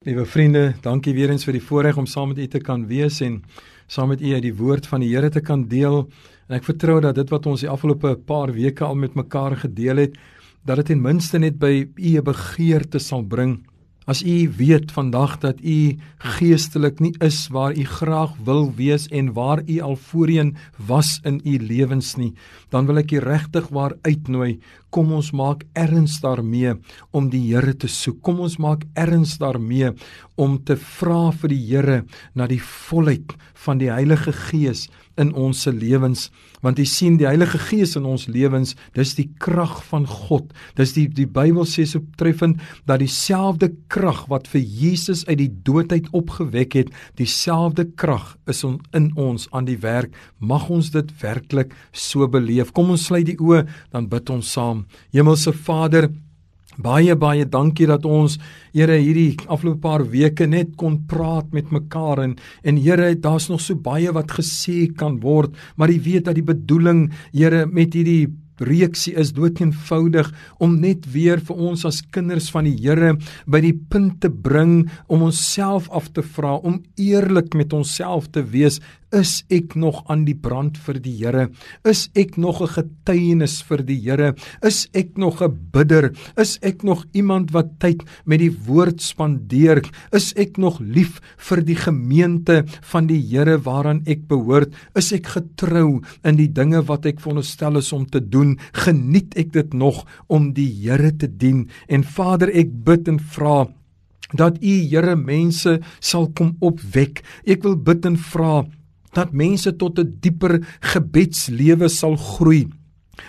Liewe vriende, dankie weer eens vir die voorreg om saam met u te kan wees en saam met u uit die woord van die Here te kan deel. En ek vertrou dat dit wat ons die afgelope paar weke al met mekaar gedeel het, dat dit ten minste net by u 'n begeerte sal bring As u weet vandag dat u geestelik nie is waar u graag wil wees en waar u al voorheen was in u lewens nie, dan wil ek u regtig waar uitnooi. Kom ons maak erns daarmee om die Here te soek. Kom ons maak erns daarmee om te vra vir die Here na die volheid van die Heilige Gees in ons se lewens. Want jy sien die Heilige Gees in ons lewens dis die krag van God. Dis die die Bybel sê so treffend dat dieselfde krag wat vir Jesus uit die dood uit opgewek het dieselfde krag is in ons aan die werk. Mag ons dit werklik so beleef? Kom ons sluit die oë dan bid ons saam Hemelse Vader Baie baie dankie dat ons Here hierdie afgelope paar weke net kon praat met mekaar en en Here daar's nog so baie wat gesê kan word maar jy weet dat die bedoeling Here met hierdie reeksie is doeteenvoudig om net weer vir ons as kinders van die Here by die punt te bring om onsself af te vra om eerlik met onsself te wees Is ek nog aan die brand vir die Here? Is ek nog 'n getuienis vir die Here? Is ek nog 'n bidder? Is ek nog iemand wat tyd met die woord spandeer? Is ek nog lief vir die gemeente van die Here waaraan ek behoort? Is ek getrou in die dinge wat ek veronderstel is om te doen? Geniet ek dit nog om die Here te dien? En Vader, ek bid en vra dat U Here mense sal kom opwek. Ek wil bid en vra dat mense tot 'n dieper gebedslewe sal groei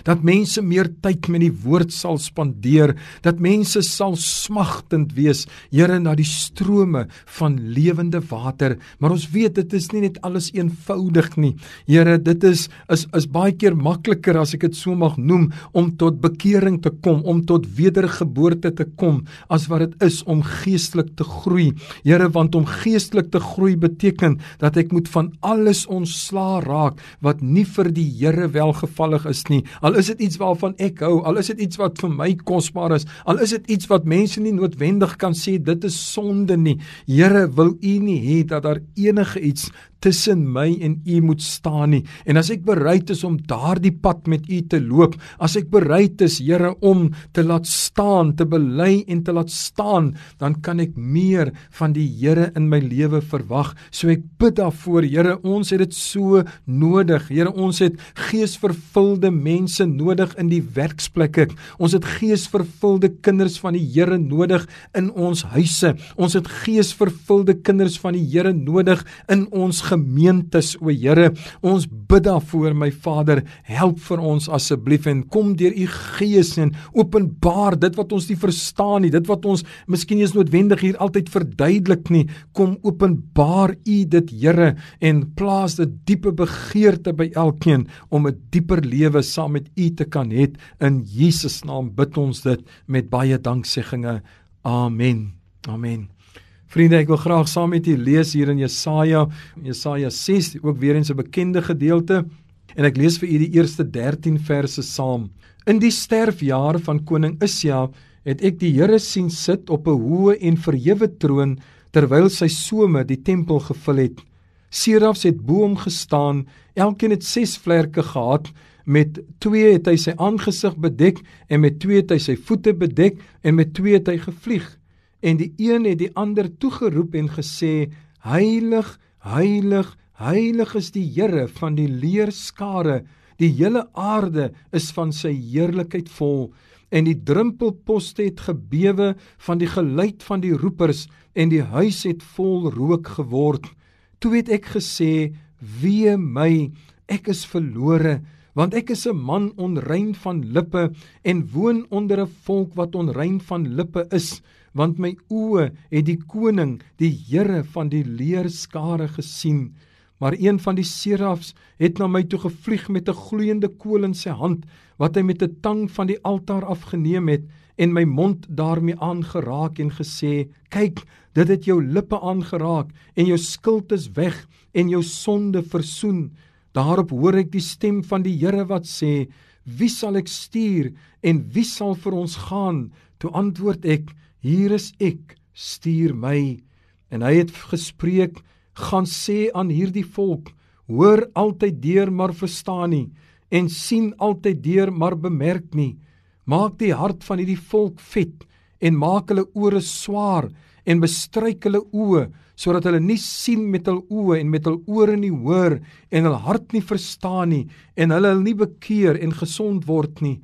dat mense meer tyd met die woord sal spandeer, dat mense sal smagtend wees, Here, na die strome van lewende water. Maar ons weet dit is nie net alles eenvoudig nie. Here, dit is is is baie keer makliker as ek dit so mag noem om tot bekering te kom, om tot wedergeboorte te kom as wat dit is om geestelik te groei. Here, want om geestelik te groei beteken dat ek moet van alles ontslaa raak wat nie vir die Here welgevallig is nie. Al is dit iets waarvan ek hou, al is dit iets wat vir my kosbaar is, al is dit iets wat mense nie noodwendig kan sê dit is sonde nie. Here, wil U nie hê dat daar enige iets tussen my en u moet staan nie. En as ek bereid is om daardie pad met u te loop, as ek bereid is, Here, om te laat staan, te bely en te laat staan, dan kan ek meer van die Here in my lewe verwag. So ek bid daarvoor, Here, ons het dit so nodig. Here, ons het geesvervulde mense nodig in die werksplekke. Ons het geesvervulde kinders van die Here nodig in ons huise. Ons het geesvervulde kinders van die Here nodig in ons gemeentes, o Here. Ons bid daarvoor, my Vader, help vir ons asseblief en kom deur u Gees en openbaar dit wat ons nie verstaan nie, dit wat ons miskien nie eens noodwendig hier altyd verduidelik nie. Kom openbaar u dit, Here, en plaas 'n diepe begeerte by elkeen om 'n dieper lewe saam met u te kan hê. In Jesus naam bid ons dit met baie danksegginge. Amen. Amen. Vriende, ek wil graag saam met u lees hier in Jesaja, Jesaja 6, ook weer eens 'n bekende gedeelte. En ek lees vir u die eerste 13 verse saam. In die sterfjaar van koning Isia het ek die Here sien sit op 'n hoë en verhewe troon terwyl sy some die tempel gevul het. Serafs het bo hom gestaan, elkeen het 6 vlerke gehad. Met twee het hy sy aangesig bedek en met twee het hy sy voete bedek en met twee het hy gevlieg en die een het die ander toegeroep en gesê heilig heilig heilig is die Here van die leerskare. Die hele aarde is van sy heerlikheid vol. En die drempelposte het gebewe van die geluid van die roepers en die huis het vol rook geword. Toe het ek gesê wee my ek is verlore want ek is 'n man onrein van lippe en woon onder 'n volk wat onrein van lippe is want my oë het die koning, die Here van die leerskare gesien. Maar een van die serafs het na my toe gevlieg met 'n gloeiende kool in sy hand wat hy met 'n tang van die altaar afgeneem het en my mond daarmee aangeraak en gesê: "Kyk, dit het jou lippe aangeraak en jou skuld is weg en jou sonde versoen." Daarop hoor ek die stem van die Here wat sê: "Wie sal ek stuur en wie sal vir ons gaan?" Toe antwoord ek: Hier is ek, stuur my." En hy het gespreek: "Gaan sê aan hierdie volk: Hoor altyd deur, maar verstaan nie, en sien altyd deur, maar bemerk nie. Maak die hart van hierdie volk vet en maak hulle ore swaar en bestryk hulle oë sodat hulle nie sien met hul oë en met hul ore nie hoor en hul hart nie verstaan nie en hulle nie bekeer en gesond word nie.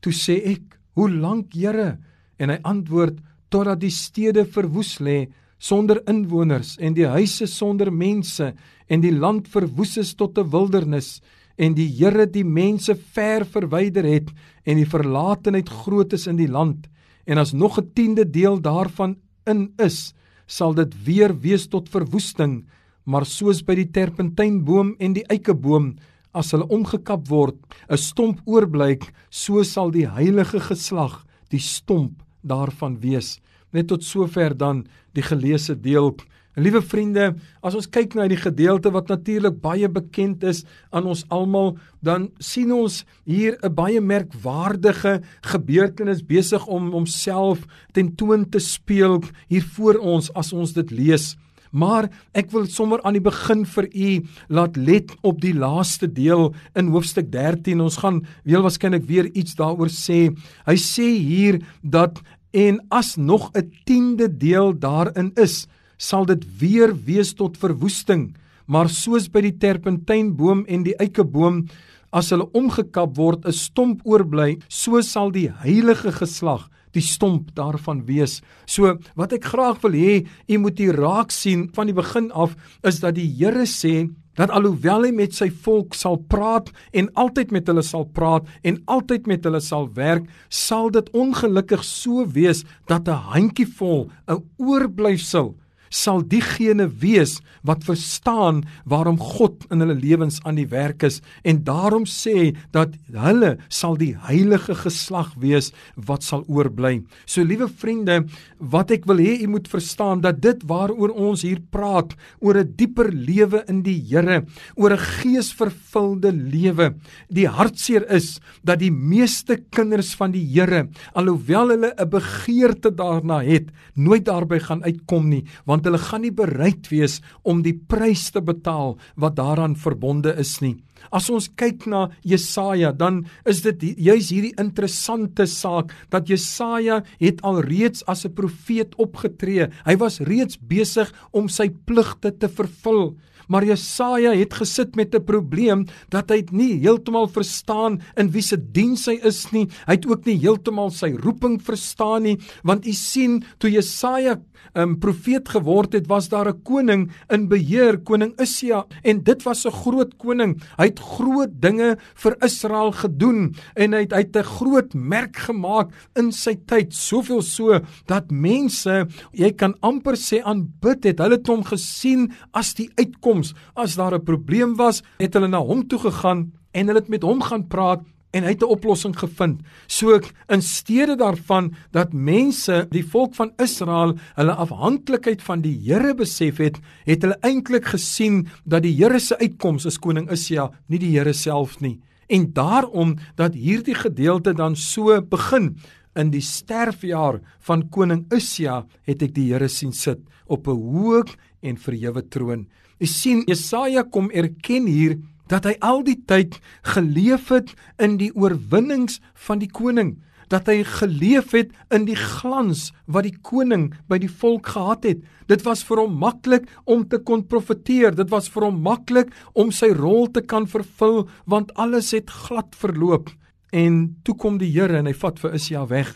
Toe sê ek: "Hoe lank, Here?" En hy antwoord: "Totdat die stede verwoes lê sonder inwoners en die huise sonder mense en die land verwoes is tot 'n wildernis." en die Here die mense ver verwyder het en die verlatenheid groot is in die land en as nog 'n tiende deel daarvan in is sal dit weer wees tot verwoesting, maar soos by die terpentynboom en die eikeboom as hulle omgekap word, 'n stomp oorblyk, so sal die heilige geslag die stomp daarvan wees. Net tot sover dan die geleesde deel liewe vriende, as ons kyk na die gedeelte wat natuurlik baie bekend is aan ons almal, dan sien ons hier 'n baie merkwaardige gebeurtenis besig om homself tentoon te speel hier voor ons as ons dit lees. Maar ek wil sommer aan die begin vir u laat let op die laaste deel in hoofstuk 13. Ons gaan weer waarskynlik weer iets daaroor sê. Hy sê hier dat en as nog 'n tiende deel daarin is, sal dit weer wees tot verwoesting, maar soos by die terpentynboom en die eikeboom as hulle omgekap word, 'n stomp oorbly, so sal die heilige geslag die stomp daarvan wees. So wat ek graag wil hê u moet hier raak sien van die begin af is dat die Here sê dat alhoewel hy met sy volk sal praat en altyd met hulle sal praat en altyd met hulle sal werk, sal dit ongelukkig so wees dat 'n handjievol 'n oorblyfsel sal diegene wees wat verstaan waarom God in hulle lewens aan die werk is en daarom sê dat hulle sal die heilige geslag wees wat sal oorbly. So liewe vriende, wat ek wil hê u moet verstaan dat dit waaroor ons hier praat, oor 'n dieper lewe in die Here, oor 'n geesvervulde lewe. Die hartseer is dat die meeste kinders van die Here, alhoewel hulle 'n begeerte daarna het, nooit daarby gaan uitkom nie, want want hulle gaan nie bereid wees om die prys te betaal wat daaraan verbonde is nie. As ons kyk na Jesaja, dan is dit juis hierdie interessante saak dat Jesaja het alreeds as 'n profeet opgetree. Hy was reeds besig om sy pligte te vervul. Maar Jesaja het gesit met 'n probleem dat hy nie heeltemal verstaan in wie se diens hy is nie. Hy het ook nie heeltemal sy roeping verstaan nie, want u sien toe Jesaja 'n um, profeet geword het, was daar 'n koning in beheer, koning Isia, en dit was 'n groot koning. Hy het groot dinge vir Israel gedoen en hy het uit 'n groot merk gemaak in sy tyd, soveel so dat mense, jy kan amper sê aanbid het. Hulle het hom gesien as die uitkoms. As daar 'n probleem was, het hulle na hom toe gegaan en hulle het met hom gaan praat en hy het 'n oplossing gevind. So in steede daarvan dat mense, die volk van Israel, hulle afhanklikheid van die Here besef het, het hulle eintlik gesien dat die Here se uitkoms is koning Isia, nie die Here self nie. En daarom dat hierdie gedeelte dan so begin in die sterfjaar van koning Isia, het ek die Here sien sit op 'n hoë en verhewe troon. Jy sien Jesaja kom erken hier dat hy al die tyd geleef het in die oorwinnings van die koning dat hy geleef het in die glans wat die koning by die volk gehad het. Dit was vir hom maklik om te kon profeteer dit was vir hom maklik om sy rol te kan vervul want alles het glad verloop. En toe kom die Here en hy vat vir Isia weg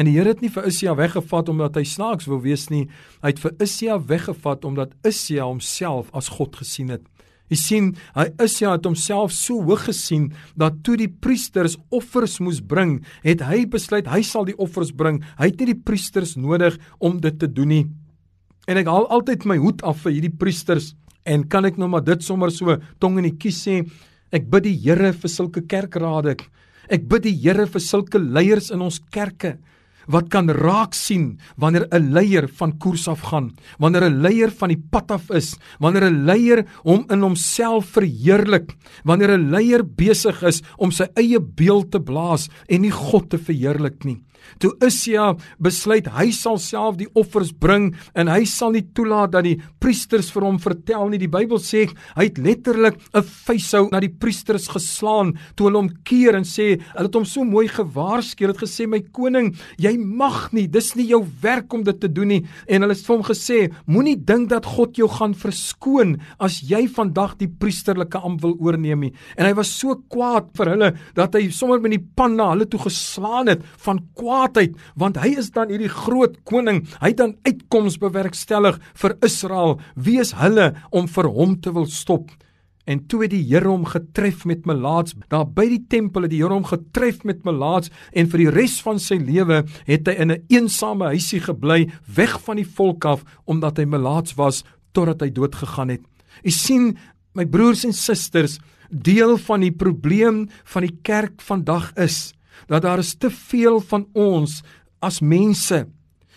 en die Here het nie vir Isia weggevat omdat hy snaaks wou wees nie hy het vir Isia weggevat omdat Isia homself as God gesien het Jy sien, hy is ja het homself so hoog gesien dat toe die priesters offers moes bring, het hy besluit hy sal die offers bring. Hy het nie die priesters nodig om dit te doen nie. En ek haal altyd my hoed af vir hierdie priesters en kan ek nou maar dit sommer so tong in die kies sê, ek bid die Here vir sulke kerkrade. Ek bid die Here vir sulke leiers in ons kerke wat kan raak sien wanneer 'n leier van koers af gaan, wanneer 'n leier van die pad af is, wanneer 'n leier hom in homself verheerlik, wanneer 'n leier besig is om sy eie beeld te blaas en nie God te verheerlik nie. Toe Isia besluit hy sal self die offers bring en hy sal nie toelaat dat die priesters vir hom vertel nie. Die Bybel sê hy het letterlik 'n vuishou na die priesters geslaan toe hulle hom keer en sê hulle het hom so mooi gewaarsku. Hulle het gesê my koning, jy mag nie. Dis nie jou werk om dit te doen nie. En hulle het vir hom gesê moenie dink dat God jou gaan verskoon as jy vandag die priesterlike ampt wil oorneem nie. En hy was so kwaad vir hulle dat hy sommer met die pan na hulle toe geslaan het van kwaad kwaadheid want hy is dan hierdie groot koning. Hy dan uitkoms bewerkstellig vir Israel. Wie is hulle om vir hom te wil stop. En toe het die Here hom getref met melaats. Daar by die tempel het die Here hom getref met melaats en vir die res van sy lewe het hy in 'n eensame huisie gebly weg van die volk af omdat hy melaats was totdat hy dood gegaan het. U sien my broers en susters deel van die probleem van die kerk vandag is dat daar is te veel van ons as mense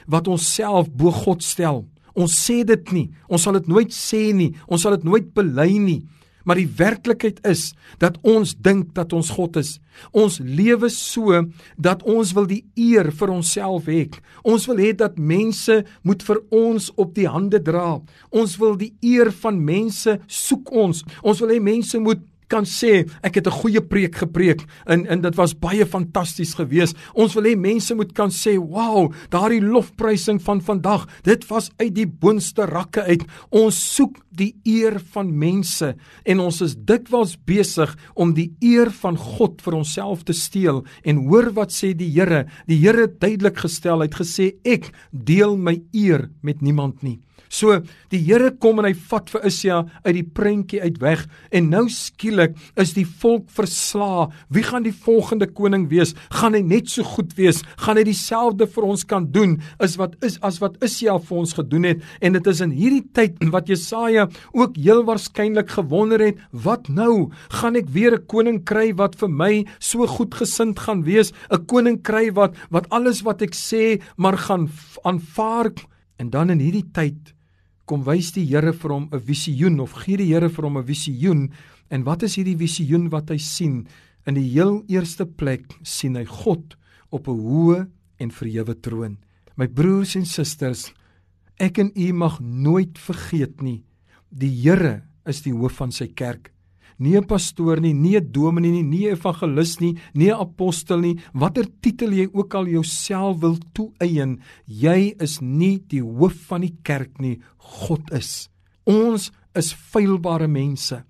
wat onsself bo God stel. Ons sê dit nie. Ons sal dit nooit sê nie. Ons sal dit nooit bely nie. Maar die werklikheid is dat ons dink dat ons God is. Ons lewe so dat ons wil die eer vir onsself hê. Ons wil hê dat mense moet vir ons op die hande dra. Ons wil die eer van mense soek ons. Ons wil hê mense moet kan sê ek het 'n goeie preek gepreek en en dit was baie fantasties geweest. Ons wil hê mense moet kan sê, "Wow, daardie lofprysing van vandag, dit was uit die boonste rakke uit." Ons soek die eer van mense en ons is dikwels besig om die eer van God vir onsself te steel. En hoor wat sê die Here? Die Here het duidelik gestel, hy het gesê, "Ek deel my eer met niemand nie." So die Here kom en hy vat vir Isia uit die prentjie uit weg en nou skielik is die volk versla. Wie gaan die volgende koning wees? Gaan hy net so goed wees? Gaan hy dieselfde vir ons kan doen as wat is as wat Isia vir ons gedoen het? En dit is in hierdie tyd wat Jesaja ook heel waarskynlik gewonder het, wat nou? Gaan ek weer 'n koning kry wat vir my so goedgesind gaan wees? 'n Koning kry wat wat alles wat ek sê maar gaan aanvaar en dan in hierdie tyd kom wys die Here vir hom 'n visioen of gee die Here vir hom 'n visioen. En wat is hierdie visioen wat hy sien? In die heel eerste plek sien hy God op 'n hoë en verhewe troon. My broers en susters ek en u mag nooit vergeet nie. Die Here is die hoof van sy kerk nie 'n pastoor nie, nie 'n dominee nie, nie 'n evangelis nie, nie 'n apostel nie, watter titel jy ook al jouself wil toeëien, jy is nie die hoof van die kerk nie, God is. Ons is feilbare mense.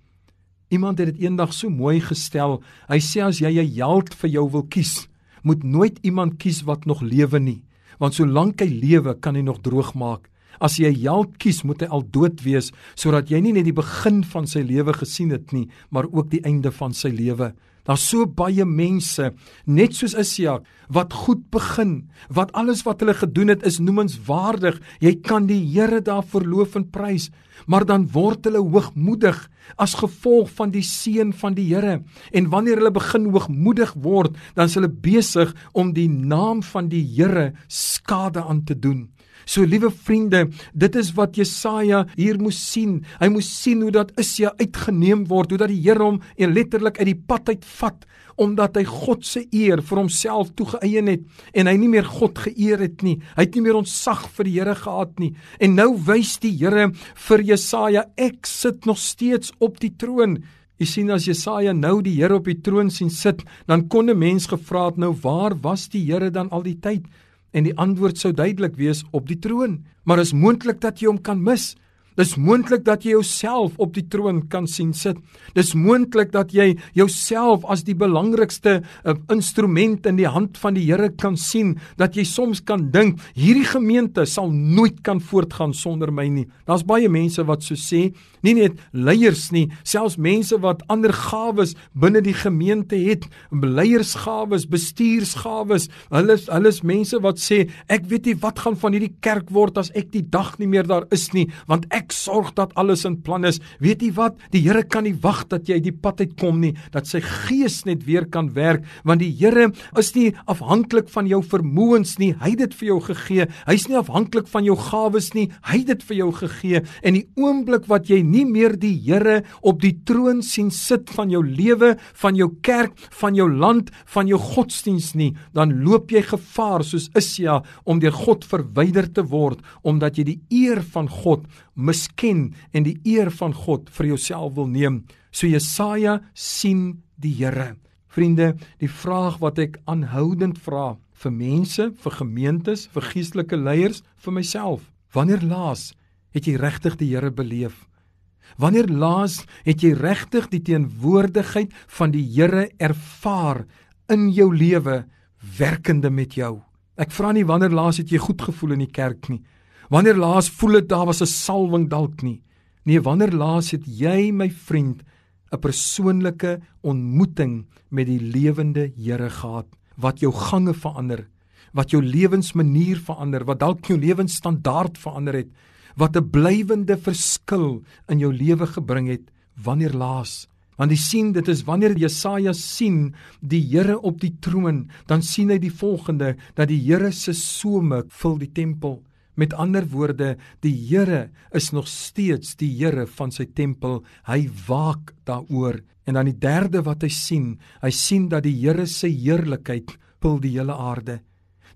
Iemand het dit eendag so mooi gestel. Hy sê as jy 'n held vir jou wil kies, moet nooit iemand kies wat nog lewe nie, want solank hy lewe, kan hy nog droog maak. As jy held kies, moet hy al dood wees sodat jy nie net die begin van sy lewe gesien het nie, maar ook die einde van sy lewe. Daar's so baie mense, net soos Isia, wat goed begin, wat alles wat hulle gedoen het is noemenswaardig. Jy kan die Here daarvoor loof en prys, maar dan word hulle hoogmoedig as gevolg van die seën van die Here. En wanneer hulle begin hoogmoedig word, dan is hulle besig om die naam van die Here skade aan te doen. So liewe vriende, dit is wat Jesaja hier moes sien. Hy moes sien hoe dat Isia uitgeneem word, hoe dat die Here hom letterlik uit die pad uitvat omdat hy God se eer vir homself toegeëien het en hy nie meer God geëer het nie. Hy het nie meer ontsag vir die Here gehad nie. En nou wys die Here vir Jesaja, ek sit nog steeds op die troon. Jy sien as Jesaja nou die Here op die troon sien sit, dan kon 'n mens gevra het nou waar was die Here dan al die tyd? En die antwoord sou duidelik wees op die troon. Maar is moontlik dat jy hom kan mis. Dis moontlik dat jy jouself op die troon kan sien sit. Dis moontlik dat jy jouself as die belangrikste uh, instrument in die hand van die Here kan sien, dat jy soms kan dink hierdie gemeente sal nooit kan voortgaan sonder my nie. Daar's baie mense wat so sê, nie net leiers nie, selfs mense wat ander gawes binne die gemeente het, leiersgawes, bestuursgawes. Hulle hulle is mense wat sê ek weet nie wat gaan van hierdie kerk word as ek die dag nie meer daar is nie, want ek ek sorg dat alles in plan is. Weet jy wat? Die Here kan nie wag dat jy die pad uitkom nie, dat sy gees net weer kan werk, want die Here is nie afhanklik van jou vermoëns nie. Hy het dit vir jou gegee. Hy's nie afhanklik van jou gawes nie. Hy het dit vir jou gegee. En die oomblik wat jy nie meer die Here op die troon sien sit van jou lewe, van jou kerk, van jou land, van jou godsdiens nie, dan loop jy gevaar soos Isia om deur God verwyder te word omdat jy die eer van God misken en die eer van God vir jouself wil neem. So Jesaja sien die Here. Vriende, die vraag wat ek aanhoudend vra vir mense, vir gemeentes, vir geestelike leiers, vir myself. Wanneer laas het jy regtig die Here beleef? Wanneer laas het jy regtig die teenwoordigheid van die Here ervaar in jou lewe werkende met jou? Ek vra nie wanneer laas het jy goed gevoel in die kerk nie. Wanneer laas voel dit daar was 'n salwing dalk nie. Nee, wanneer laas het jy my vriend 'n persoonlike ontmoeting met die lewende Here gehad wat jou gange verander, wat jou lewensmanier verander, wat dalk jou lewensstandaard verander het, wat 'n blywende verskil in jou lewe gebring het wanneer laas Want jy sien dit is wanneer Jesaja sien die Here op die troon, dan sien hy die volgende dat die Here se some vul die tempel. Met ander woorde, die Here is nog steeds die Here van sy tempel. Hy waak daaroor. En dan die derde wat hy sien, hy sien dat die Here se heerlikheid vul die hele aarde.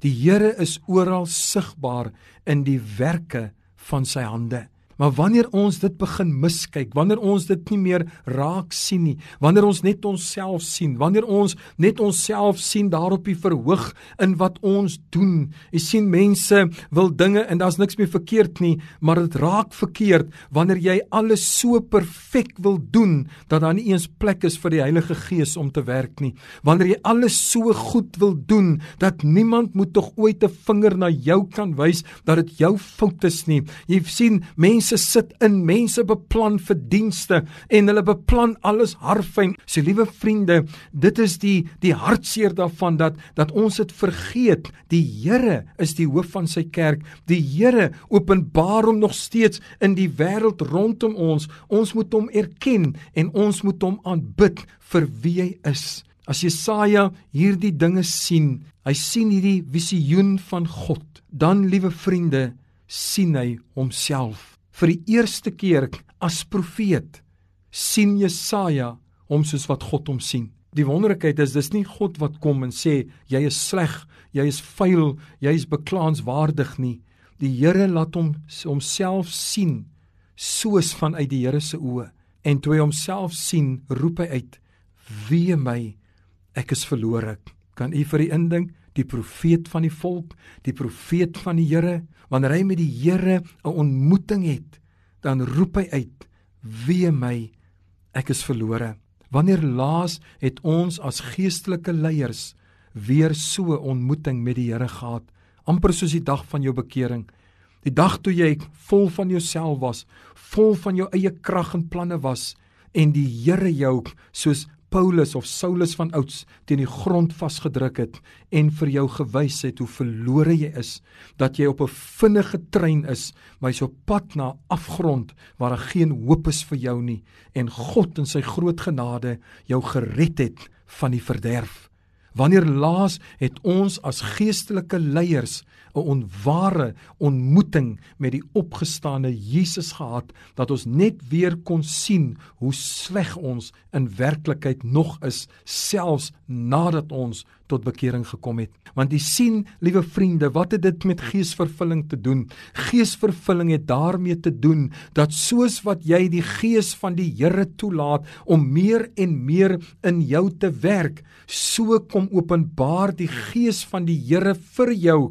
Die Here is oral sigbaar in die werke van sy hande. Maar wanneer ons dit begin miskyk, wanneer ons dit nie meer raak sien nie, wanneer ons net onsself sien, wanneer ons net onsself sien daarop die verhoog in wat ons doen. Jy sien mense wil dinge en daar's niks meer verkeerd nie, maar dit raak verkeerd wanneer jy alles so perfek wil doen dat daar nie eens plek is vir die Heilige Gees om te werk nie. Wanneer jy alles so goed wil doen dat niemand moet tog ooit 'n vinger na jou kan wys dat dit jou fout is nie. Jy sien mense mense sit in, mense beplan vir dienste en hulle beplan alles harfyn. So liewe vriende, dit is die die hartseer daarvan dat dat ons dit vergeet. Die Here is die hoof van sy kerk. Die Here openbaar hom nog steeds in die wêreld rondom ons. Ons moet hom erken en ons moet hom aanbid vir wie hy is. As Jesaja hierdie dinge sien, hy sien hierdie visioen van God, dan liewe vriende, sien hy homself vir die eerste keer as profeet sien Jesaja hom soos wat God hom sien. Die wonderlikheid is dis nie God wat kom en sê jy is sleg, jy is vuil, jy is beklaanswaardig nie. Die Here laat hom homself sien soos vanuit die Here se oë en toe hy homself sien, roep hy uit: "Wee my, ek is verlore." Kan u vir u indink die profeet van die volk, die profeet van die Here, wanneer hy met die Here 'n ontmoeting het, dan roep hy uit: "Wee my, ek is verlore." Wanneer laas het ons as geestelike leiers weer so 'n ontmoeting met die Here gehad, amper soos die dag van jou bekering? Die dag toe jy vol van jouself was, vol van jou eie krag en planne was en die Here jou soos Paulus of Saulus van ouds teen die grond vasgedruk het en vir jou gewys het hoe verlore jy is, dat jy op 'n vinnige trein is, maar jy's op pad na afgrond waar daar geen hoop is vir jou nie en God in sy groot genade jou gered het van die verderf. Wanneer laas het ons as geestelike leiers 'n onware ontmoeting met die opgestane Jesus gehad dat ons net weer kon sien hoe sleg ons in werklikheid nog is selfs nadat ons tot bekering gekom het. Want jy sien, liewe vriende, wat het dit met geesvervulling te doen? Geesvervulling het daarmee te doen dat soos wat jy die gees van die Here toelaat om meer en meer in jou te werk, so kom openbaar die gees van die Here vir jou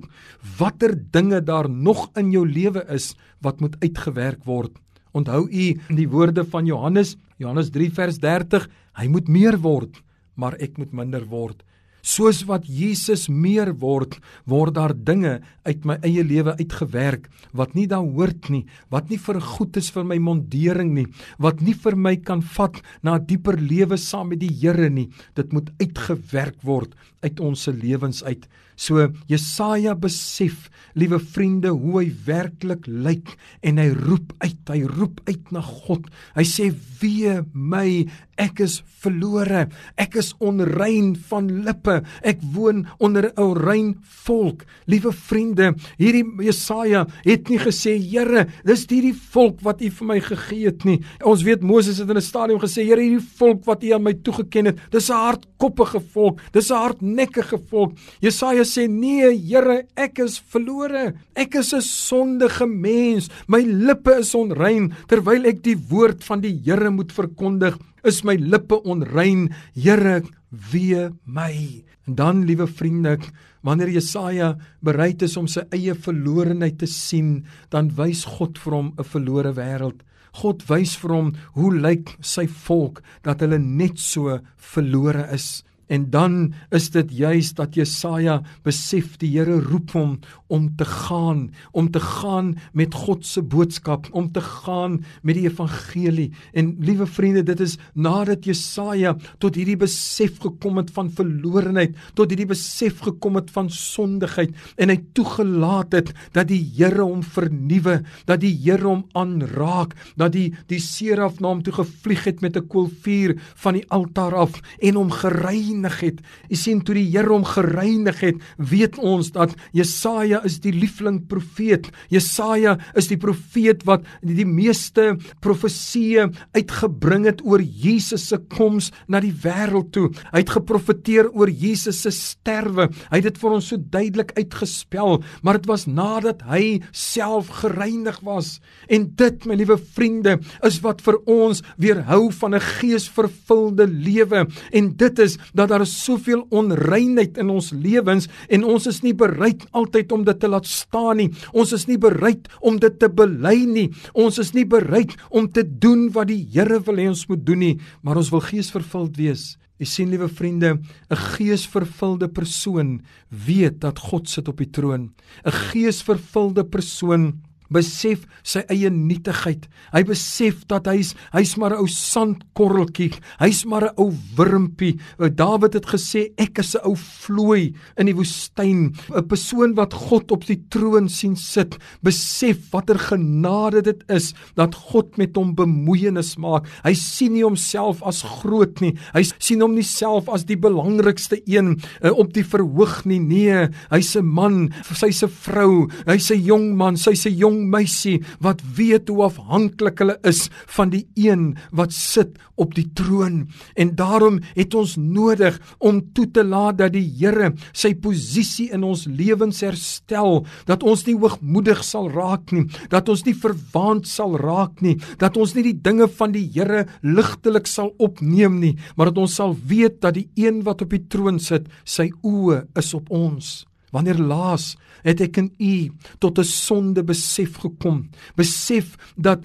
watter dinge daar nog in jou lewe is wat moet uitgewerk word. Onthou u die woorde van Johannes, Johannes 3 vers 30, hy moet meer word, maar ek moet minder word. Soos wat Jesus meer word, word daar dinge uit my eie lewe uitgewerk wat nie daar hoort nie, wat nie vir goed is vir my mondering nie, wat nie vir my kan vat na 'n dieper lewe saam met die Here nie. Dit moet uitgewerk word uit ons se lewens uit. So Jesaja besef, liewe vriende, hoe hy werklik lyk en hy roep uit, hy roep uit na God. Hy sê: "Wee my, ek is verlore. Ek is onrein van lippe. Ek woon onder 'n onrein volk." Liewe vriende, hierdie Jesaja het nie gesê, "Here, dis hierdie volk wat U vir my gegee het nie." Ons weet Moses het in 'n stadium gesê, "Here, hierdie volk wat U aan my toegeken het, dis 'n hardkoppige volk. Dis 'n hardnekkige volk." Jesaja sê, "Nee, Here, ek is verlore. Ek is 'n sondige mens. My lippe is onrein terwyl ek die woord van die Here moet verkondig." is my lippe onrein. Here, wee my. En dan, liewe vriende, wanneer Jesaja bereid is om sy eie verlorenheid te sien, dan wys God vir hom 'n verlore wêreld. God wys vir hom hoe lyk sy volk dat hulle net so verlore is. En dan is dit juis dat Jesaja besef die Here roep hom om te gaan, om te gaan met God se boodskap, om te gaan met die evangelie. En liewe vriende, dit is nadat Jesaja tot hierdie besef gekom het van verlorenheid, tot hierdie besef gekom het van sondigheid en hy toegelaat het dat die Here hom vernuwe, dat die Here hom aanraak, dat die die seraf na hom toe gevlieg het met 'n koolvuur van die altaar af en hom gereinig gereinig het. U sien toe die Here hom gereinig het, weet ons dat Jesaja is die liefling profeet. Jesaja is die profeet wat die, meeste profeseë uitgebring het oor Jesus se koms na die wêreld toe. Hy het geprofeteer oor Jesus se sterwe. Hy het dit vir ons so duidelik uitgespel, maar dit was nadat hy self gereinig was. En dit, my liewe vriende, is wat vir ons weerhou van 'n geesvervulde lewe. En dit is dat dat daar soveel onreinheid in ons lewens en ons is nie bereid altyd om dit te laat staan nie. Ons is nie bereid om dit te bely nie. Ons is nie bereid om te doen wat die Here wil hê ons moet doen nie, maar ons wil geesvervuld wees. Jy sien liewe vriende, 'n geesvervulde persoon weet dat God sit op die troon. 'n Geesvervulde persoon besef sy eie nietigheid. Hy besef dat hy's hy's maar 'n ou sandkorreltjie. Hy's maar 'n ou wurmpie. Dawid het gesê ek is 'n ou vlooi in die woestyn. 'n Persoon wat God op die troon sien sit, besef watter genade dit is dat God met hom bemoeienis maak. Hy sien nie homself as groot nie. Hy sien hom nie self as die belangrikste een uh, op die verhoog nie. Nee, hy's 'n man, sy's 'n vrou, hy's 'n jong man, sy's 'n jong jong meisie wat weet hoe afhanklik hulle is van die een wat sit op die troon. En daarom het ons nodig om toe te laat dat die Here sy posisie in ons lewens herstel dat ons nie hoogmoedig sal raak nie dat ons nie verwaand sal raak nie dat ons nie die dinge van die Here ligtelik sal opneem nie maar dat ons sal weet dat die een wat op die troon sit sy oë is op ons Wanneer laas het ek in u tot 'n sonde besef gekom? Besef dat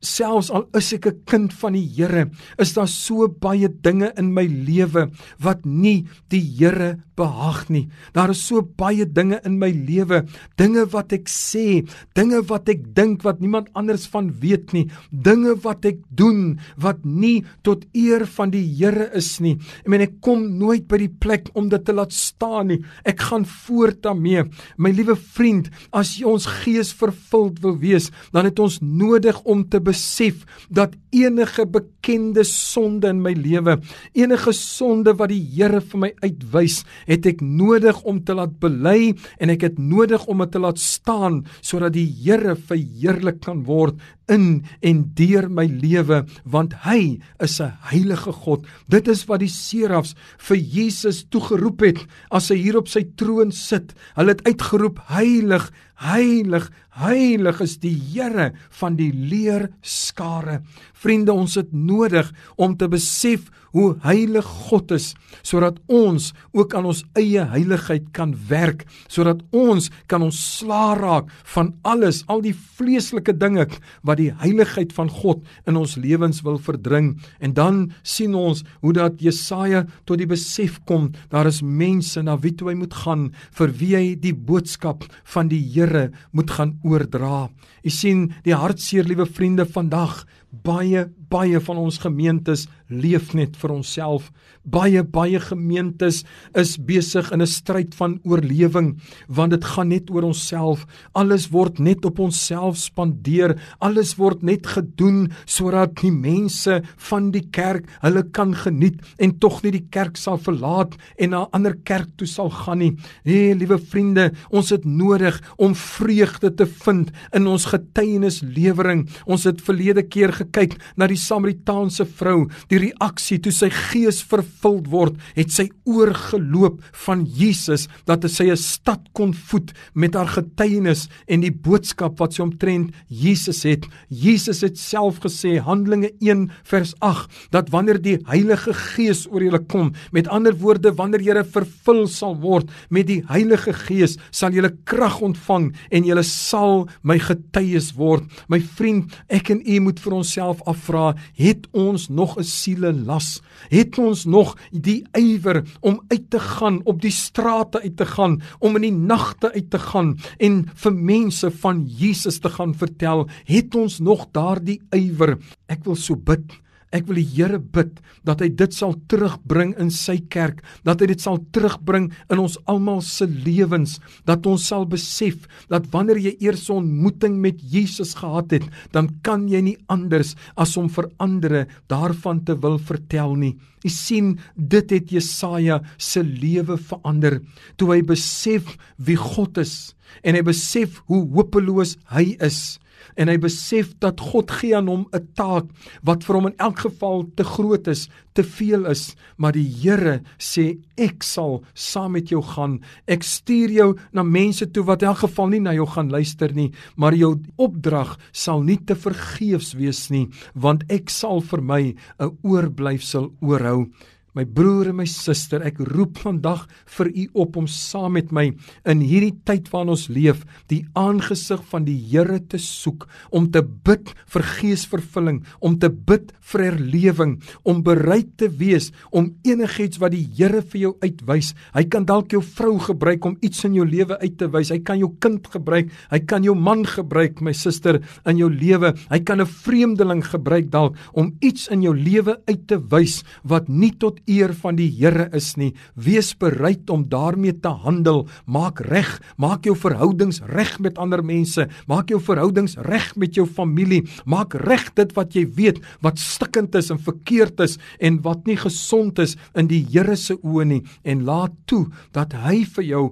selfs al is ek 'n kind van die Here, is daar so baie dinge in my lewe wat nie die Here behaag nie. Daar is so baie dinge in my lewe, dinge wat ek sê, dinge wat ek dink wat niemand anders van weet nie, dinge wat ek doen wat nie tot eer van die Here is nie. Ek meen ek kom nooit by die plek om dit te laat staan nie. Ek gaan voort daarmee. My liewe vriend, as jy ons gees vervuld wil wees, dan het ons nodig om te besef dat enige bekende sonde in my lewe, enige sonde wat die Here vir my uitwys, het ek nodig om te laat bely en ek het nodig om dit te laat staan sodat die Here verheerlik kan word in en deur my lewe want hy is 'n heilige God. Dit is wat die serafs vir Jesus toegeroep het as hy hier op sy troon sit. Hulle het uitgeroep heilig, heilig, heilig is die Here van die leer skare. Vriende, ons het nodig om te besef hoe heilig God is sodat ons ook aan ons eie heiligheid kan werk sodat ons kan ontslaa raak van alles al die vleeslike dinge wat die heiligheid van God in ons lewens wil verdring en dan sien ons hoe dat Jesaja tot die besef kom daar is mense na wie toe hy moet gaan vir wie hy die boodskap van die Here moet gaan oordra. U sien die hartseer liewe vriende vandag baie baie van ons gemeentes leef net vir onsself. Baie baie gemeentes is besig in 'n stryd van oorlewing want dit gaan net oor onsself. Alles word net op onsself spandeer. Alles word net gedoen sodat die mense van die kerk hulle kan geniet en tog nie die kerk sal verlaat en na 'n ander kerk toe sal gaan nie. Nee, liewe vriende, ons het nodig om vreugde te vind in ons getuienislewering. Ons het verlede keer gekyk na die Samaritaanse vrou, die reaksie toe sy gees vervuld word, het sy oorgeloop van Jesus dat sy 'n stad kon voed met haar getuienis en die boodskap wat sy omtrent Jesus het. Jesus het self gesê Handelinge 1 vers 8 dat wanneer die Heilige Gees oor julle kom, met ander woorde wanneer jy vervul sal word met die Heilige Gees, sal jy krag ontvang en jy sal my getuies word. My vriend, ek en u moet vir onsself afvra, het ons nog 'n siele las? Het ons nog die ywer om uit te gaan, op die strate uit te gaan, om in die nagte uit te gaan en vir mense van Jesus te gaan vertel? Het ons nog daardie ywer? Ek wil so bid Ek wil die Here bid dat hy dit sal terugbring in sy kerk, dat hy dit sal terugbring in ons almal se lewens, dat ons sal besef dat wanneer jy eers 'n ontmoeting met Jesus gehad het, dan kan jy nie anders as om vir ander daarvan te wil vertel nie. Jy sien, dit het Jesaja se lewe verander toe hy besef wie God is en hy besef hoe hopeloos hy is en hy besef dat God gee aan hom 'n taak wat vir hom in elk geval te groot is, te veel is, maar die Here sê ek sal saam met jou gaan. Ek stuur jou na mense toe wat in elk geval nie na jou gaan luister nie, maar jou opdrag sal nie te vergeefs wees nie, want ek sal vir my 'n oorblyfsel oorhou. My broer en my suster, ek roep vandag vir u op om saam met my in hierdie tyd waarin ons leef, die aangesig van die Here te soek, om te bid vir geesvervulling, om te bid vir herlewing, om bereid te wees om enigiets wat die Here vir jou uitwys. Hy kan dalk jou vrou gebruik om iets in jou lewe uit te wys. Hy kan jou kind gebruik. Hy kan jou man gebruik, my suster, in jou lewe. Hy kan 'n vreemdeling gebruik dalk om iets in jou lewe uit te wys wat nie tot eer van die Here is nie. Wees bereid om daarmee te handel. Maak reg, maak jou verhoudings reg met ander mense. Maak jou verhoudings reg met jou familie. Maak reg dit wat jy weet wat stikkend is en verkeerd is en wat nie gesond is in die Here se oë nie en laat toe dat hy vir jou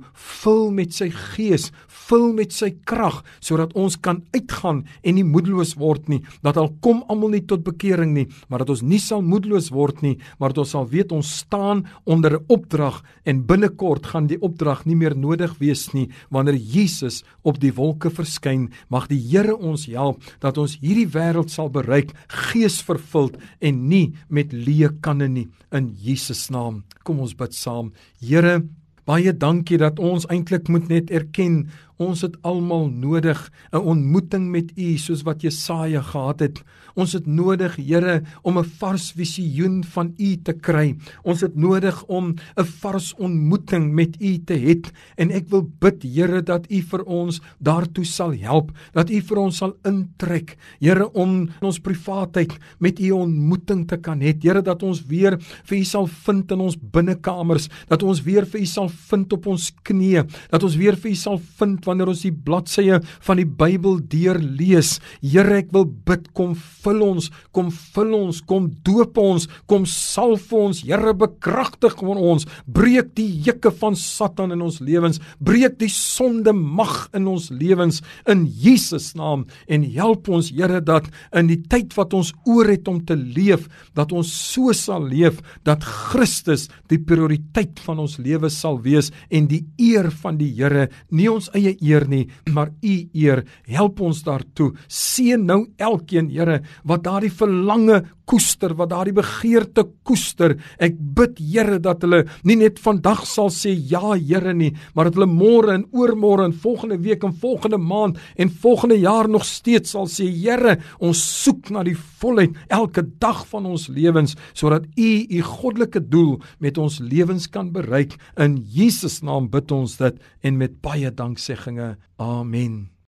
vul met sy gees, vul met sy krag sodat ons kan uitgaan en nie moedeloos word nie. Dat al kom almal nie tot bekering nie, maar dat ons nie sal moedeloos word nie, maar dat ons sal weet ons staan onder 'n opdrag en binnekort gaan die opdrag nie meer nodig wees nie wanneer Jesus op die wolke verskyn. Mag die Here ons help dat ons hierdie wêreld sal bereik geesvervuld en nie met leë kanne nie in Jesus naam. Kom ons bid saam. Here Baie dankie dat ons eintlik moet net erken Ons het almal nodig 'n ontmoeting met U soos wat Jesaja gehad het. Ons het nodig, Here, om 'n vars visioen van U te kry. Ons het nodig om 'n vars ontmoeting met U te hê. En ek wil bid, Here, dat U vir ons daartoe sal help, dat U vir ons sal intrek, Here, om ons privaatheid met U ontmoeting te kan hê. Here, dat ons weer vir U sal vind in ons binnekamers, dat ons weer vir U sal vind op ons knieë, dat ons weer vir U sal vind wanneer ons die bladsye van die Bybel deurlees. Here, ek wil bid, kom vul ons, kom vul ons, kom doop ons, kom salf ons. Here, bekragtig ons. Breek die juke van Satan in ons lewens. Breek die sonde mag in ons lewens in Jesus naam en help ons, Here, dat in die tyd wat ons oor het om te leef, dat ons so sal leef dat Christus die prioriteit van ons lewe sal wees en die eer van die Here, nie ons eie eer nie, maar U eer. Help ons daartoe. Seën nou elkeen, Here, wat daardie verlange koester, wat daardie begeerte koester. Ek bid, Here, dat hulle nie net vandag sal sê ja, Here nie, maar dat hulle môre en oormôre en volgende week en volgende maand en volgende jaar nog steeds sal sê, Here, ons soek na die volheid elke dag van ons lewens sodat U U goddelike doel met ons lewens kan bereik. In Jesus naam bid ons dit en met baie danksegging. Amen.